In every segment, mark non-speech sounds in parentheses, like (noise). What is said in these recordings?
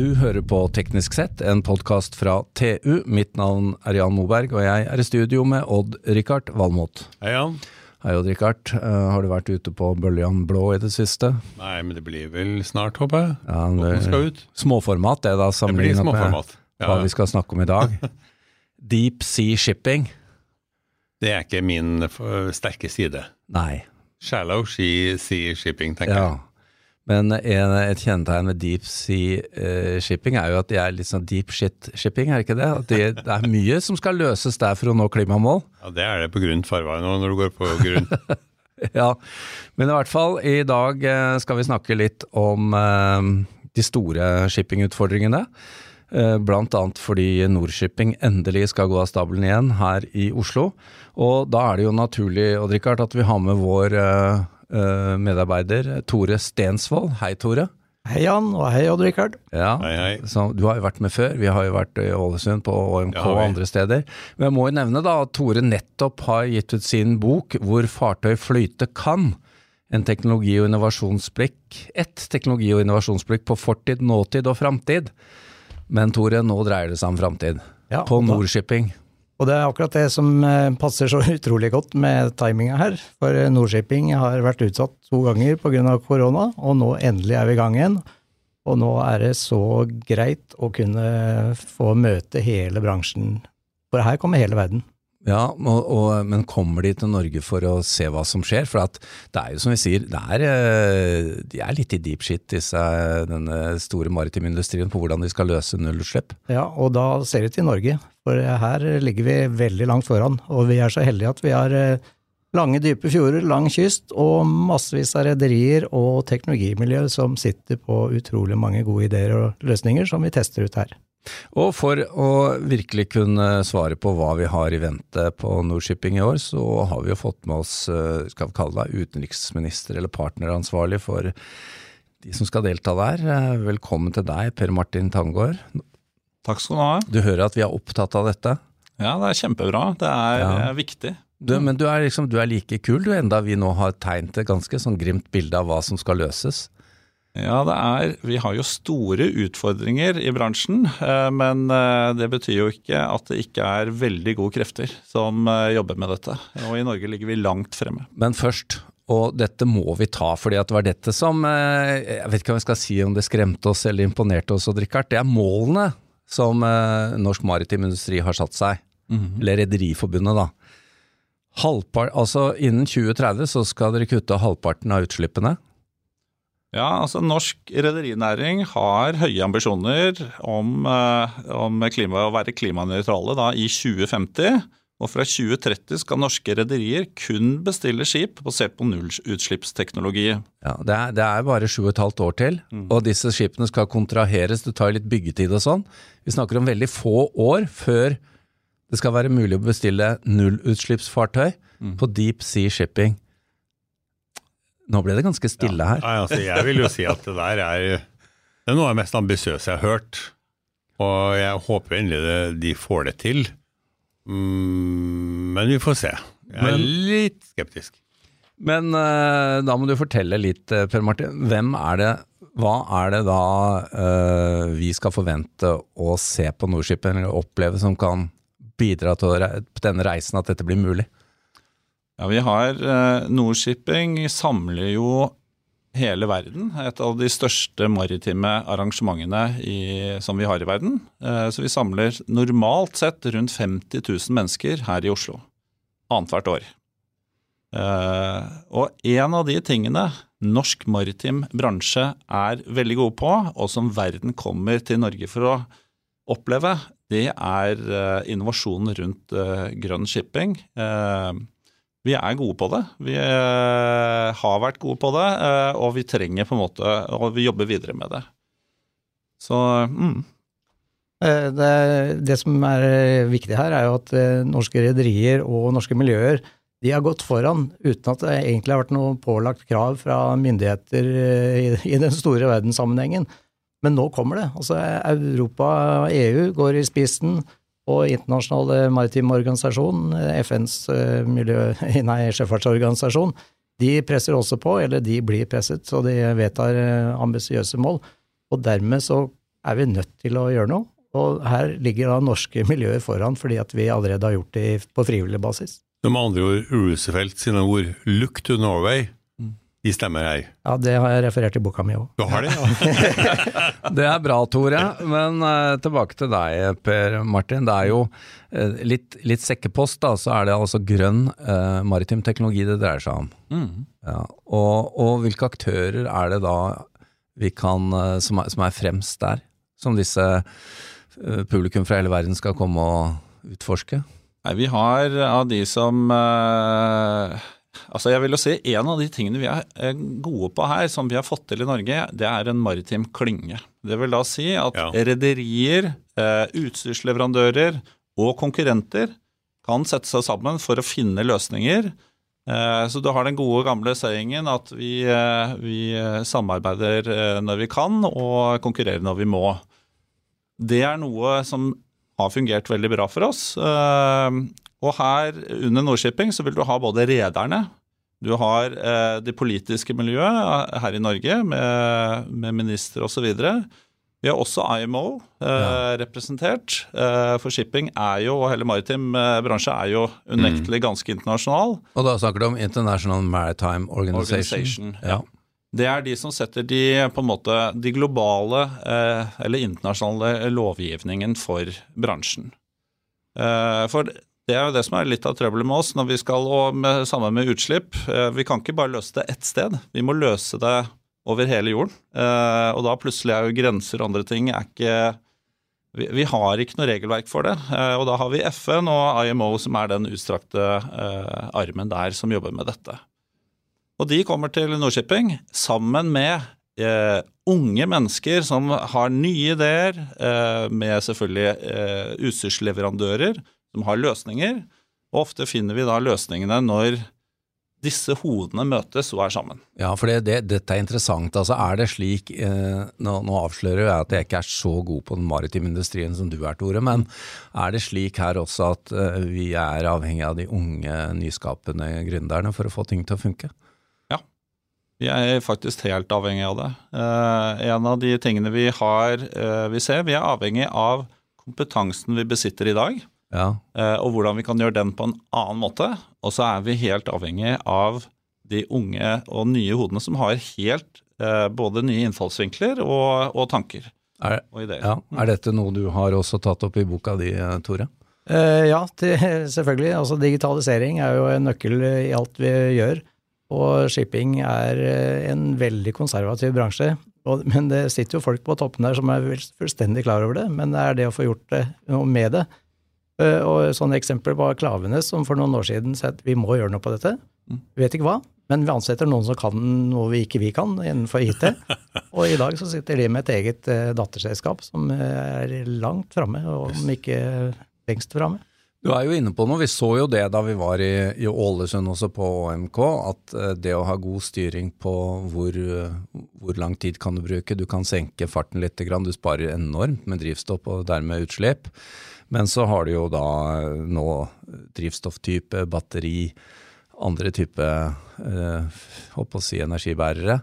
Du hører på Teknisk sett, en podkast fra TU. Mitt navn er Jan Moberg, og jeg er i studio med Odd-Rikard Valmot. Hei, Jan. Hei, Odd-Rikard. Uh, har du vært ute på Bøljan blå i det siste? Nei, men det blir vel snart, håper jeg. Ja, det, skal ut. Småformat, det da, Det sammenlignet med ja. hva vi skal snakke om i dag. (laughs) Deep Sea Shipping. det er ikke min eh, sterke side. Nei. Shallow sea, sea shipping, tenker Ja. Men en, et kjennetegn med deep sea uh, shipping er jo at de er litt sånn deep shit shipping, er det ikke det? At de, det er mye som skal løses der for å nå klimamål. Ja, Det er det på grunn farvei nå, når du går på grunn. (laughs) Ja, men i hvert fall i dag eh, skal vi snakke litt om uh, de store shippingutfordringene. Bl.a. Fordi Nordshipping endelig skal gå av stabelen igjen her i Oslo. Og da er det jo naturlig Odd Rikard, at vi har med vår medarbeider Tore Stensvold. Hei, Tore. Hei Jan, og hei Odd-Rikard. Ja, Hei, hei. Så, du har jo vært med før. Vi har jo vært i Ålesund, på OMK Ja, og andre steder. Men jeg må jo nevne da at Tore nettopp har gitt ut sin bok 'Hvor fartøy flyte kan'. En teknologi- og innovasjonsblikk. Ett teknologi- og innovasjonsblikk på fortid, nåtid og framtid. Men Tore, nå dreier det seg om framtid. Ja, på Nordshipping. Og det er akkurat det som eh, passer så (laughs) utrolig godt med timinga her. For eh, Nordshipping har vært utsatt to ganger pga. korona, og nå endelig er vi i gang igjen. Og nå er det så greit å kunne få møte hele bransjen. For her kommer hele verden. Ja, og, og, men kommer de til Norge for å se hva som skjer? For det er jo som vi sier, er, eh, de er litt i deep shit, disse, denne store maritime industrien, på hvordan de skal løse nullutslipp. Ja, og da ser det til Norge. For her ligger vi veldig langt foran. Og vi er så heldige at vi har eh, lange, dype fjorder, lang kyst og massevis av rederier og teknologimiljø som sitter på utrolig mange gode ideer og løsninger som vi tester ut her. Og for å virkelig kunne svare på hva vi har i vente på Nordshipping i år, så har vi jo fått med oss, eh, skal vi kalle deg utenriksminister eller partneransvarlig for de som skal delta der. Eh, Velkommen til deg, Per Martin Tangård. Takk skal du ha. Du hører at vi er opptatt av dette. Ja, det er kjempebra. Det er Ja. viktig. Du, men du er, liksom, du er like kul, du, enda vi nå har tegnet et ganske sånn grimt bilde av hva som skal løses. Ja, det er Vi har jo store utfordringer i bransjen, eh, men eh, det betyr jo ikke at det ikke er veldig gode krefter som eh, jobber med dette. Og i Norge ligger vi langt fremme. Men først, og dette må vi ta, fordi at det var dette som Jeg vet ikke hva jeg skal si om det skremte oss eller imponerte oss, Odd Rikard. Det er målene som norsk maritim industri har satt seg. Eller Rederiforbundet, da. Halvpart, altså Innen 2030 så skal dere kutte halvparten av utslippene. Ja, altså Norsk rederinæring har høye ambisjoner om, eh, om klima, å være klimanøytrale da, i 2050. Og fra 2030 skal norske rederier kun bestille skip basert på nullutslippsteknologi. Ja, det, er, det er bare sju og et halvt år til, og disse skipene skal kontraheres. Det tar litt byggetid og sånn. Vi snakker om veldig få år før det skal være mulig å bestille nullutslippsfartøy på deep sea shipping. Nå ble det ganske stille her. Nei, altså, jeg vil jo si at det der er, det er noe av det mest ambisiøse jeg har hørt. Og jeg håper endelig de får det til. Mm, men vi får se. Jeg er litt skeptisk. Men eh, da må du fortelle litt, eh, Per Martin. Hvem er det, hva er det da eh, vi skal forvente å se på Nordshipen, eller oppleve, som kan bidra til denne reisen at dette blir mulig? Ja, vi har eh, Nordshipping samler jo hele verden. Et av de største maritime arrangementene i, som vi har i verden. Eh, så vi samler normalt sett rundt 50 000 mennesker her i Oslo. Annethvert år. Eh, og en av de tingene norsk maritim bransje er veldig gode på, og som verden kommer til Norge for å oppleve, det er innovasjonen rundt grønn shipping. Vi er gode på det. Vi eh, har vært gode på det, eh, og vi trenger på en måte Og vi jobber videre med det. Så mm, Eh, Det, det som er viktig her, er jo at norske rederier og norske miljøer de har gått foran uten at det egentlig har vært noe pålagt krav fra myndigheter i, den store verdenssammenhengen. Men nå kommer det. Altså Europa, EU går i spissen, og internasjonale maritime organisasjon, eh, FNs eh, miljø, (laughs) nei, sjøfartsorganisasjon, de presser også på, eller de blir presset, så de vedtar eh, ambisiøse mål. Og dermed så er vi nødt til å gjøre noe. Og her ligger da norske miljøer foran, fordi at vi allerede har gjort det på frivillig basis. Med andre ord, Roosevelt sine ord 'look to Norway', de stemmer jeg. Ja, det har jeg referert i boka mi òg. Du har det, ja? (laughs) Det er bra, Tore. Men uh, tilbake til deg, Per Martin. Det er jo uh, litt, litt, sekkepost, da. Så er det altså grønn uh, maritim teknologi det dreier seg om. Mm. Ja, og, og, hvilke aktører er det da vi kan, som er, som, er, fremst der? Som disse publikum fra hele verden skal komme og utforske? Nei, vi har av de som Altså jeg vil jo si En av de tingene vi er gode på her, som vi har fått til i Norge, det er en maritim klynge. Det vil da si at ja. rederier, eh, utstyrsleverandører og konkurrenter kan sette seg sammen for å finne løsninger. Eh, så du har den gode, gamle sayingen at vi, eh, vi samarbeider når vi kan, og konkurrerer når vi må. Det er noe som har fungert veldig bra for oss. Og her under Nordshipping så vil du ha både rederne, du har eh, det politiske miljøet eh, her i Norge med, med ministre osv. Vi har også IMO eh, ja. representert. Eh, for shipping er jo, og hele maritim eh, bransje er jo unektelig mm. ganske internasjonal. Og da snakker du om International Maritime Organization. Organization ja. Det er de som setter de, på en måte, de globale eh, eller internasjonale lovgivningen for bransjen. for det er jo det som er litt av trøbbelet med oss når vi skal, og med, sammen med utslipp. Eh, vi kan ikke bare løse det ett sted. Vi må løse det over hele jorden. Eh, og da plutselig er jo grenser og andre ting er ikke vi, har ikke noe regelverk for det. Eh, og da har vi FN og IMO, som er den utstrakte armen der som jobber med dette. Og de kommer til Nordshipping sammen med unge mennesker som har nye ideer, med selvfølgelig utstyrsleverandører som har løsninger. Og ofte finner vi da løsningene når disse hodene møtes og er sammen. Ja, for det, det, dette er interessant. Altså, er det slik eh, nå, nå, avslører jeg at jeg ikke er så god på den maritime industrien som du er, Tore, men er det slik her også at eh, vi er avhengig av de unge, nyskapende gründerne for å få ting til å funke? Ja, vi er faktisk helt avhengig av det. Eh, en av de tingene vi har, eh, vi ser, vi er avhengig av kompetansen vi besitter i dag. Ja. Eh, og hvordan vi kan gjøre den på en annen måte. Og så er vi helt avhengig av de unge og nye hodene som har helt eh, både nye innfallsvinkler og, og tanker er, og ideer. Ja. Er dette noe du har også tatt opp i boka di, Tore? Uh, ja, (laughs) til, selvfølgelig. Altså, digitalisering er jo en nøkkel i alt vi gjør. Og shipping er en veldig konservativ bransje. Og, men det sitter jo folk på toppen der som er fullstendig klar over det. Men det er det å få gjort det, noe med det Eh, og sånne eksempler var Klavenes, som for noen år siden sa at vi må gjøre noe på dette. Vi mm. vet ikke hva, men vi ansetter noen som kan noe vi ikke vi kan innenfor IT. (laughs) Og i dag så sitter de med et eget uh, datterselskap som er langt framme, om ikke lengst framme. Du er jo inne på noe, vi så jo det da vi var i, i Ålesund også på OMK, at det å ha god styring på hvor, hvor, lang tid kan du bruke, du kan senke farten litt, du sparer enormt med drivstoff og dermed utslipp. Men så har du jo da nå drivstofftype, batteri, andre type eh, å si energibærere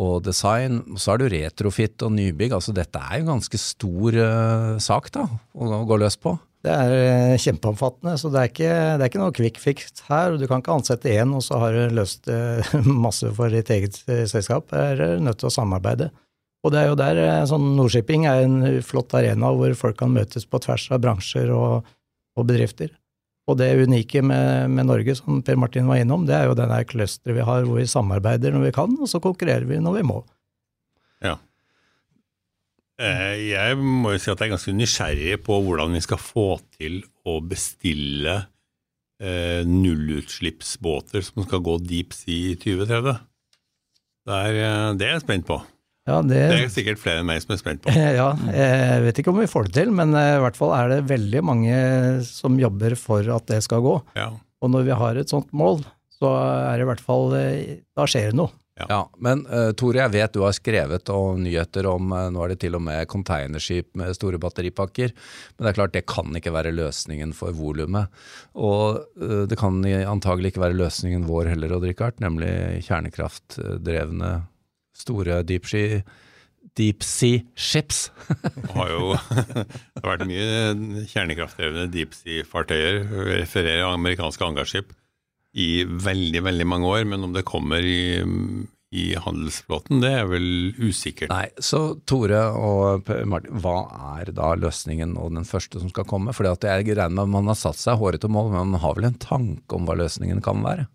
og design. Så har du retrofit og nybygg. altså Dette er jo en ganske stor eh, sak da, å gå løs på. Det er uh, kjempeomfattende, så det er, ikke, det er ikke noe quick fix her. Du kan ikke ansette én, og så har du løst uh, (laughs) masse for ditt eget selskap. Du er nødt til å samarbeide. Og det er jo der eh, sånn Nordshipping er en flott arena hvor folk kan møtes på tvers av bransjer og, og bedrifter. Og det unike med, med, Norge, som Per Martin var innom, det er jo denne clusteret vi har hvor vi samarbeider når vi kan, og så konkurrerer vi når vi må. Ja. Eh, jeg må jo si at jeg er ganske nysgjerrig på hvordan vi skal få til å bestille eh, nullutslippsbåter som skal gå deep sea i 2030. Det er, det er jeg spent på. Ja, det, det, er sikkert flere enn meg som er spent på. (laughs) Ja, Jeg vet ikke om vi får det til, men eh, i hvert fall er det veldig mange som jobber for at det skal gå. Ja. Og når vi har et sånt mål, så er det i hvert fall eh, Da skjer det noe. Ja. ja, Men uh, Tore, jeg vet du har skrevet om nyheter om uh, nå er det til og med containerskip med store batteripakker. Men det er klart det kan ikke være løsningen for volumet. Og uh, det kan antagelig ikke være løsningen vår heller, Odd Rikard, nemlig kjernekraftdrevne store deep deep sea ships. (laughs) Det har jo (laughs) det har vært mye kjernekraftdrevne deep sea-fartøyer, refererer amerikanske hangarskip, i veldig, veldig mange år. Men om det kommer i, i handelsflåten, det er vel usikkert. Nei, så Tore og Martin, hva er da løsningen og den første som skal komme? Fordi at jeg regner med at man har satt seg hårete mål, men man har vel en tanke om hva løsningen kan være?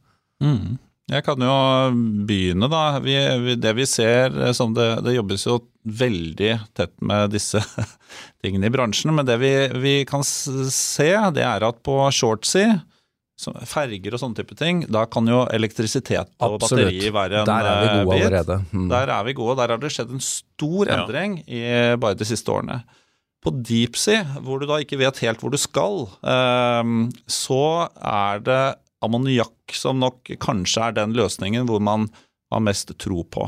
Mm. Jeg kan jo begynne, da. Vi, det vi ser som det, det jobbes jo veldig tett med disse (laughs) tingene i bransjen. Men det vi, vi kan se, det er at på shortsea, ferger og sånne type ting, da kan jo elektrisitet og Absolutt. batteri være en bit. Der er vi gode bit. allerede. Mm. Der er vi gode. Der har det skjedd en stor Ja. endring i bare de siste årene. På deep sea, hvor du da ikke vet helt hvor du skal, ehm, så er det ammoniakk som nok kanskje er den løsningen hvor man har mest tro på.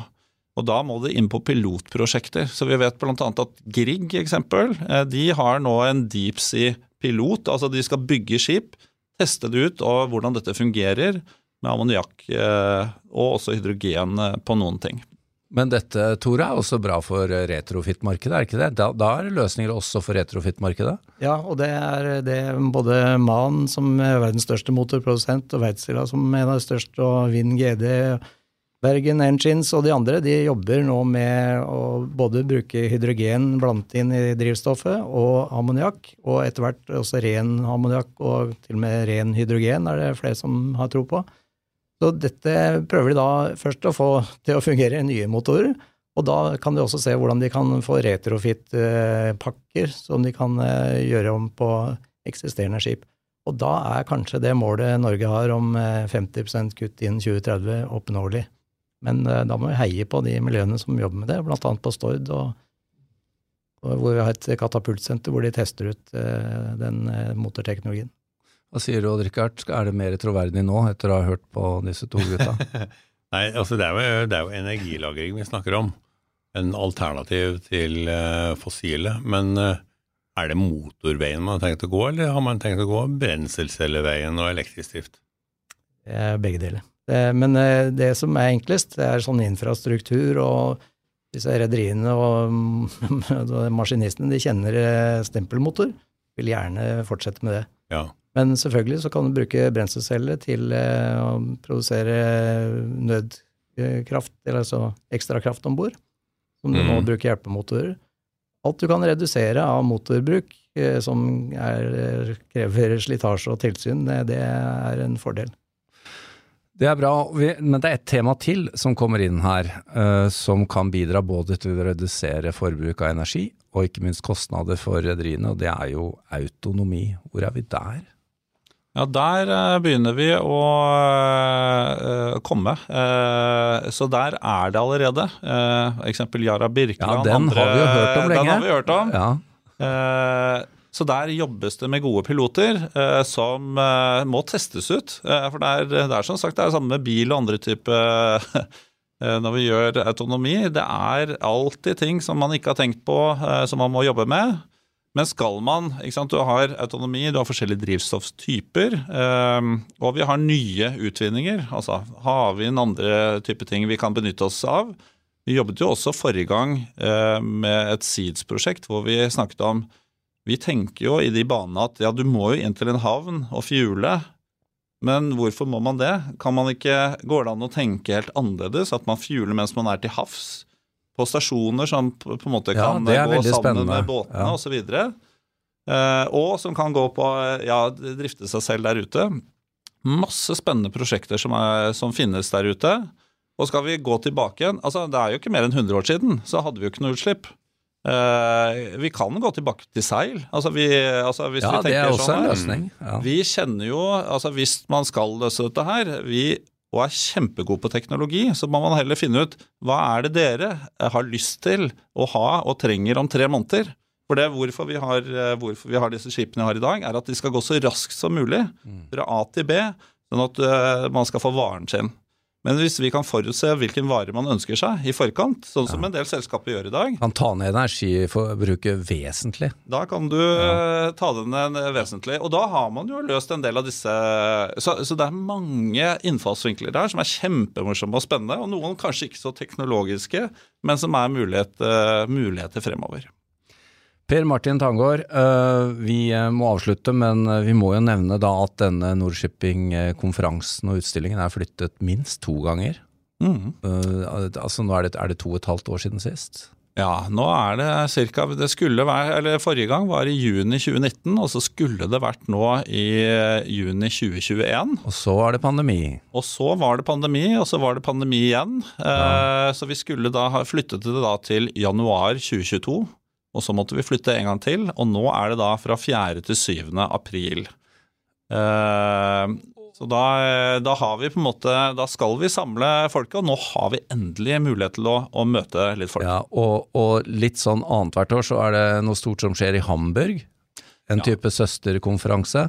Og da må det inn på pilotprosjekter. Så vi vet bl.a. at Grieg eksempel, eh, de har nå en deep sea-pilot. Altså de skal bygge skip, teste det ut og hvordan dette fungerer med ammoniakk eh, og også hydrogen eh, på noen ting. Men dette, Tore, er også bra for retrofit-markedet, er ikke det? Da, da er det løsninger også for retrofit-markedet? Ja, og det er det både MAN som er verdens største motorprodusent, og Wärtsilä som er en av de største, og Vind GD, Bergen Engines og de andre, de jobber nå med å både bruke hydrogen blandet inn i drivstoffet, og ammoniakk, og etter hvert også ren ammoniakk og til og med ren hydrogen er det flere som har tro på. Så dette prøver de da først å få til å fungere nye motorer, og da kan de også se hvordan de kan få retrofit-pakker som de kan eh, gjøre om på eksisterende skip. Og da er kanskje det målet Norge har om eh, 50% kutt innen 2030 oppnåelig. Men eh, da må vi heie på de miljøene som jobber med det, annet på Stord, og, hvor vi har et katapultsenter hvor de tester ut eh, den eh, motorteknologien. Hva sier du, Odd-Rikard, er det mer troverdig nå, etter å ha hørt på disse to gutta? (laughs) Nei, altså det er, jo, det er jo energilagring vi snakker om. En alternativ til uh, fossile. Men uh, er det motorveien man har tenkt å gå, eller har man tenkt å gå brenselcelleveien og elektrisk drift? Begge deler. Det, men eh, det som er enklest, det er sånn infrastruktur, og disse rederiene og (laughs) maskinistene, de kjenner stempelmotor, vil gjerne fortsette med det. Ja. Men selvfølgelig så kan du bruke brenselceller til eh, å produsere nødkraft, eller altså ekstrakraft om bord, som du må Mhm. bruke hjelpemotorer. Alt du kan redusere av motorbruk eh, som er, krever slitasje og tilsyn, det, det er en fordel. Det er bra, men det er et tema til som kommer inn her, eh, som kan bidra både til å redusere forbruk av energi, og ikke minst kostnader for rederiene, og det er jo autonomi. Hvor er vi der? Ja, der eh, begynner vi å eh, komme. Eh, så der er det allerede. Eksempel Yara Ja, den den har vi jo hørt om lenge. Den har vi hørt om. Ja, så der jobbes det med gode piloter som må testes ut. For det er, det er som sagt det er samme med bil og andre type (laughs) eh, når vi gjør autonomi. Det er alltid ting som man ikke har tenkt på, som man må jobbe med. Men skal man sant, Du har autonomi, du har forskjellige drivstofftyper, eh, og vi har nye utvinninger. Altså havvind, andre typer ting vi kan benytte oss av. Vi jobbet jo også forrige gang eh, med et Seeds-prosjekt hvor vi snakket om Vi tenker jo i de banene at ja, du må jo inn til en havn og fjule, men hvorfor må man det? Kan man ikke, Går det an å tenke helt annerledes? At man fjuler mens man er til havs? På stasjoner som på en måte kan er gå sammen spennende. med båtene Ja. osv. Eh, og som kan gå på ja, drifte seg selv der ute. Masse spennende prosjekter som, er, som finnes der ute. Og skal vi gå tilbake igjen altså Det er jo ikke mer enn 100 år siden, så hadde vi jo ikke noe utslipp. Eh, vi kan gå tilbake til seil. Altså vi, altså hvis ja vi det er også sånn en løsning. Ja. Vi kjenner jo altså Hvis man skal løse dette her, vi, og er kjempegod på teknologi, så må man heller finne ut hva er det dere har lyst til å ha og trenger om tre måneder. For det hvorfor vi har, eh, hvorfor vi har disse skipene vi har i dag, er at de skal gå så raskt som mulig fra A til B, sånn at eh, man skal få varen sin. Men hvis vi kan forutse hvilken vare man ønsker seg i forkant, sånn som en del selskaper gjør i dag, Kan ta ned energiforbruket vesentlig. da kan du ja. ta den ned vesentlig. Og da har man jo løst en del av disse Så, så det er mange innfallsvinkler der som er kjempemorsomme og spennende, og noen kanskje ikke så teknologiske, men som er mulighet, eh, muligheter fremover. Per Martin Tangård, øh, vi øh, må avslutte, men øh, vi må jo nevne da at denne Nordshipping-konferansen og utstillingen er flyttet minst to ganger. Mm. Altså nå er det, er det to og et halvt år siden sist? Ja, nå er det cirka Det skulle være Eller forrige gang var i juni 2019, og så skulle det vært nå i eh, juni 2021. Og så var det pandemi. Og så var det pandemi, og så var det pandemi igjen. Ja. så vi skulle da ha flyttet det da til januar 2022. Og så måtte vi flytte en gang til, og nå er det da fra 4. til 7. april. Eh, så da, da har vi på en måte Da skal vi samle folket, og nå har vi endelig mulighet til å, å møte litt folk. Ja, og, og litt sånn annethvert år så er det noe stort som skjer i Hamburg. En Ja. type søsterkonferanse.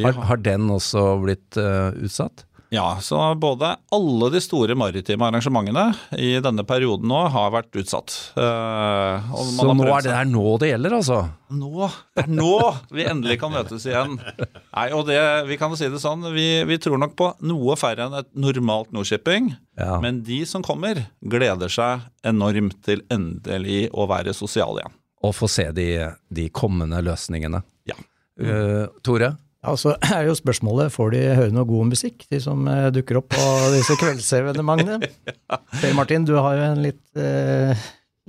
Har, har- har den også blitt uh, utsatt? Ja, så både alle de store maritime arrangementene i denne perioden nå har vært utsatt. Eh, Så nå er det her nå det gjelder, altså? Nå, det er nå vi endelig kan møtes igjen. Nei, og det, vi kan si det sånn, vi, vi tror nok på noe færre enn et normalt Nordshipping. Ja. Men de som kommer, gleder seg enormt til endelig å være sosiale igjen. Og få se de, de kommende løsningene. Ja. Uh, Tore? Ja, så (clears throat) er jo spørsmålet, får de høre noe god musikk, de som eh, dukker opp på disse kveldsevenementene? (laughs) Per Martin, du har jo en litt, eh,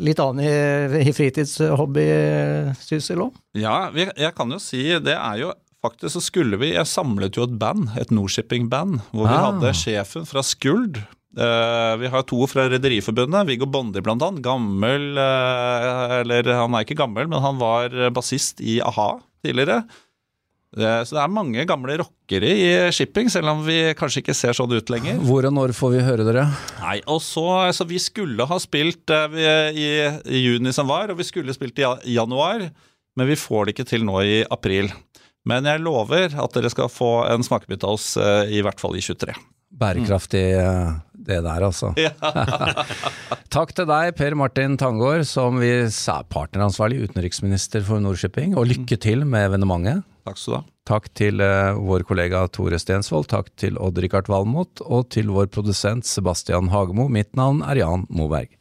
litt annen i, i fritidshobby-syssel òg? Ja, vi, jeg kan jo si det er jo Faktisk så skulle vi Jeg samlet jo et band, et Nordshipping-band, hvor vi Ah. hadde sjefen fra Skuld. Eh, vi har to fra Rederiforbundet, Viggo Bondi blant annet. Gammel eh, Eller han er ikke gammel, men han var bassist i a-ha tidligere. Eh, så det er mange gamle rockere i shipping, selv om vi kanskje ikke ser sånn ut lenger. Hvor og når får vi høre dere? Nei, og så, altså, Vi skulle ha spilt eh, vi- i, i juni som var, og vi skulle spilt i januar. Men vi får det ikke til nå i april. Men jeg lover at dere skal få en smakebit av oss eh, i hvert fall i 23. Bærekraftig det der, altså. (laughs) Takk til deg, Per Martin Tangård, som vi er partneransvarlig utenriksminister for Nordshipping, og lykke til med evenementet. Takk skal du ha. Takk til uh, vår kollega Tore Stensvold, takk til Odd-Rikard Valmot, og til vår produsent Sebastian Hagemo. Mitt navn er Jan Moberg.